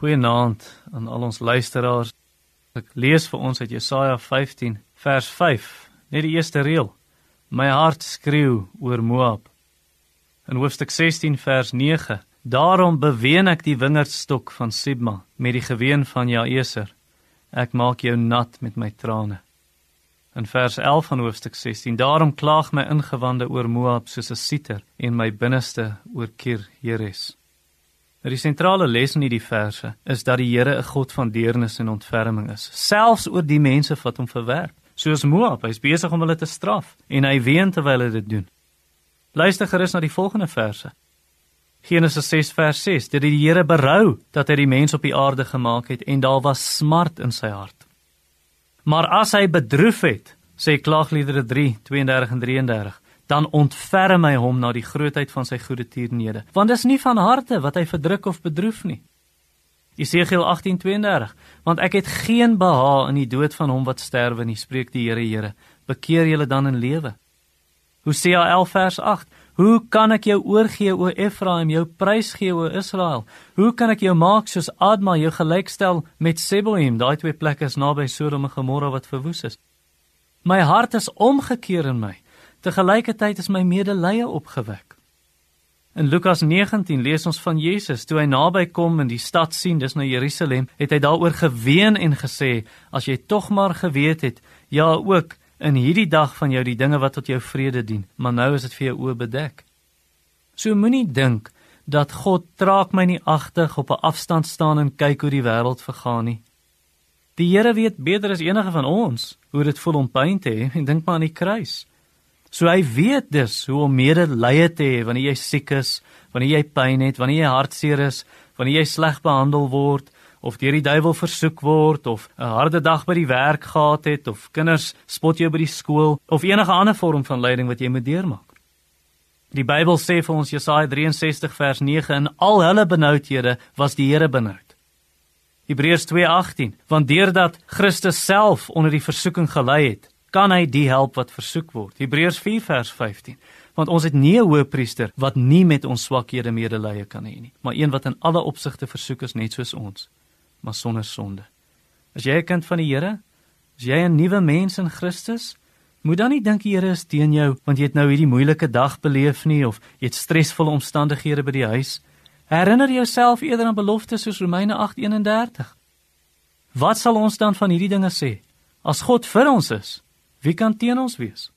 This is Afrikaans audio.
Goeienaand aan al ons luisteraars. Ek lees vir ons uit Jesaja 15 vers 5, net die eerste reël. My hart skreeu oor Moab. In hoofstuk 16 vers 9, daarom beween ek die wingerdstok van Sibma met die geween van Jaeser. Ek maak jou nat met my trane. In vers 11 van hoofstuk 16, daarom klaag my ingewande oor Moab soos 'n sieter en my binneste oor Kir Jeres. Nou die sentrale les in hierdie verse is dat die Here 'n God van deernis en ontferming is, selfs oor die mense wat hom verwerp. Soos Moab, hy's besig om hulle te straf en hy ween terwyl hy dit doen. Luister gerus na die volgende verse. Genesis 6 vers 6: Dit die Here berou dat hy die mens op die aarde gemaak het en daar was smart in sy hart. Maar as hy bedroef het, sê Klaagliedere 3:32 en 33, dan ontferm hy hom na die grootheid van sy goeie tiernede. Want dis nie van harte wat hy verdruk of bedroef nie. Jesegiel 18:32 Want ek het geen behaag in die dood van hom wat sterwe nie, spreek die Here Here. Bekeer julle dan in lewe. Hosea 11 vers 8 Hoe kan ek jou oorgee o Efraim, jou prys gee o Israel? Hoe kan ek jou maak soos Adma, jou gelykstel met Seboim, daai twee plekke is naby Sodom en Gomorra wat verwoes is? My hart is omgekeer in my. Te gelykertyd is my medelee opgewek. In Lukas 19 lees ons van Jesus toe hy naby kom in die stad sien, dis nou Jerusalem, het hy daaroor geween en gesê: "As jy tog maar geweet het, ja ook in hierdie dag van jou die dinge wat tot jou vrede dien, maar nou is dit vir jou oë bedek." So moenie dink dat God traak my nie agtig op 'n afstand staan en kyk hoe die wêreld vergaan nie. Die Here weet beter as enige van ons hoe dit voel om pyn te hê en dink maar aan die kruis. So hy weet dus hoe om medelee te hê wanneer jy siek is, wanneer jy pyn het, wanneer jy hartseer is, wanneer jy sleg behandel word of deur die duiwel versoek word of 'n harde dag by die werk gehad het of kinders spot jou by die skool of enige ander vorm van lyding wat jy moet deurmaak. Die Bybel sê vir ons Jesaja 63 vers 9 in al hulle benoudhede was die Here benoud. Hebreërs 2:18 want deurdat Christus self onder die versoeking gelei het, kan hy die help wat versoek word. Hebreërs 4 vers 15. Want ons het nie 'n hoëpriester wat nie met ons swakhede medelee kan hê nie, maar een wat in alle opsigte versoek is net soos ons, maar sonder sonde. As jy 'n kind van die Here, as jy 'n nuwe mens in Christus, moet dan nie dink die Here is teen jou want jy het nou hierdie moeilike dag beleef nie of jy het stresvolle omstandighede by die huis. Herinner jouself eerder aan beloftes soos Romeine 8:31. Wat sal ons dan van hierdie dinge sê? As God vir ons is, Wie kan teen ons wees?